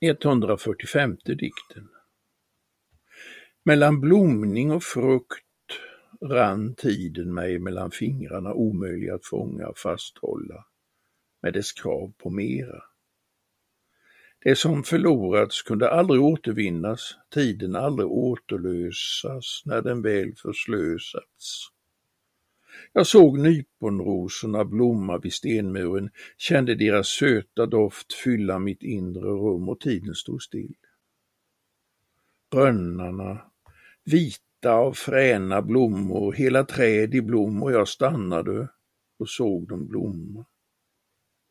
145 dikten Mellan blomning och frukt rann tiden mig mellan fingrarna omöjlig att fånga och fasthålla med dess krav på mera. Det som förlorats kunde aldrig återvinnas, tiden aldrig återlösas när den väl förslösats. Jag såg nyponrosorna blomma vid stenmuren, kände deras söta doft fylla mitt inre rum och tiden stod still. Rönnarna, vita av fräna blommor, hela träd i blom och jag stannade och såg dem blomma.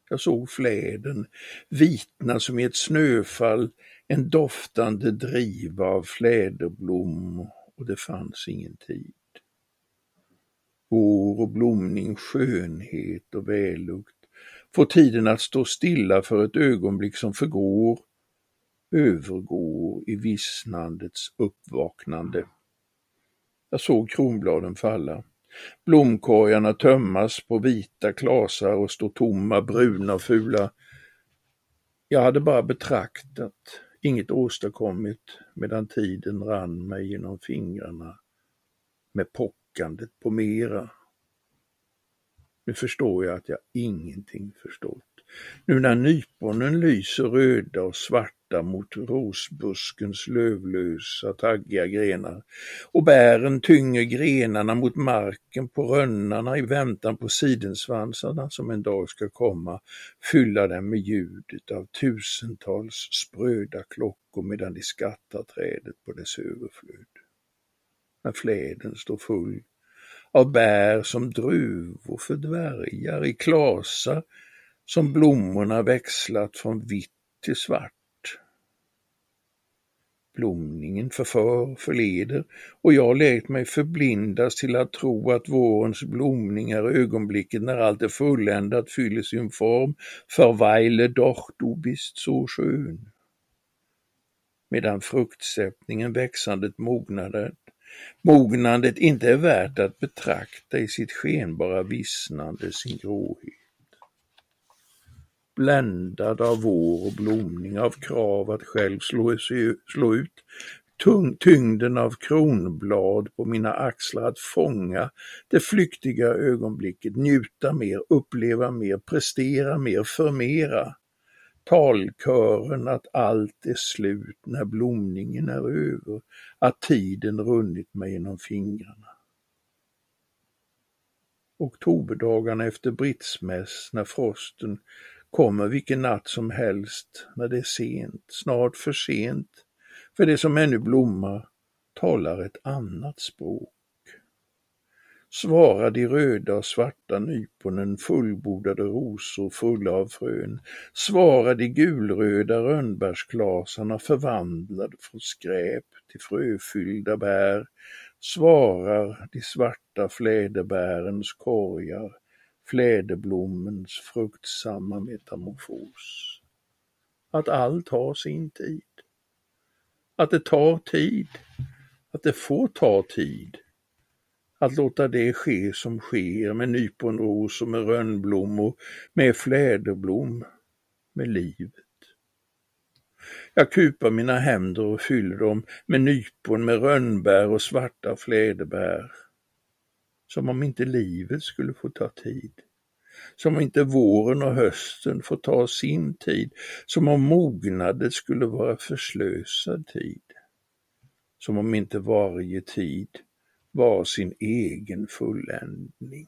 Jag såg fläden vitna som i ett snöfall, en doftande driva av fläderblom och det fanns ingen tid. År och blomning, skönhet och vällukt får tiden att stå stilla för ett ögonblick som förgår, övergår i vissnandets uppvaknande. Jag såg kronbladen falla, blomkorgarna tömmas på vita klasar och stå tomma, bruna och fula. Jag hade bara betraktat, inget åstadkommit, medan tiden rann mig genom fingrarna med pock tryckandet på mera. Nu förstår jag att jag ingenting förstått. Nu när nyponen lyser röda och svarta mot rosbuskens lövlösa, taggiga grenar och bären tynger grenarna mot marken på rönnarna i väntan på sidensvansarna som en dag ska komma, fylla dem med ljudet av tusentals spröda klockor medan de skattar trädet på dess överflöd när fläden står full av bär som druvor för dvärgar i klasar som blommorna växlat från vitt till svart. Blomningen förför, förleder och jag lät mig förblindas till att tro att vårens blomning är ögonblicket när allt är fulländat fyller sin form, förweile doch du bist så skön. Medan fruktsättningen, växandet, mognadet Mognandet inte är värt att betrakta i sitt skenbara vissnande, sin gråhet. Bländad av vår och blomning, av krav att själv slå, slå ut, tung, tyngden av kronblad på mina axlar att fånga det flyktiga ögonblicket, njuta mer, uppleva mer, prestera mer, förmera talkören att allt är slut när blomningen är över, att tiden runnit mig genom fingrarna. Oktoberdagarna efter britsmäss, när frosten kommer vilken natt som helst, när det är sent, snart för sent, för det som ännu blommar, talar ett annat språk svarar de röda och svarta nyponen fullbordade rosor fulla av frön, svarar de gulröda rönnbärsklasarna förvandlade från skräp till fröfyllda bär, svarar de svarta fläderbärens korgar, fläderblommens fruktsamma metamorfos. Att allt har sin tid. Att det tar tid. Att det får ta tid att låta det ske som sker med nyponros och med rönnblommor, med fläderblom, med livet. Jag kupar mina händer och fyller dem med nypon, med rönnbär och svarta fläderbär. Som om inte livet skulle få ta tid. Som om inte våren och hösten får ta sin tid. Som om mognadet skulle vara förslösad tid. Som om inte varje tid var sin egen fulländning.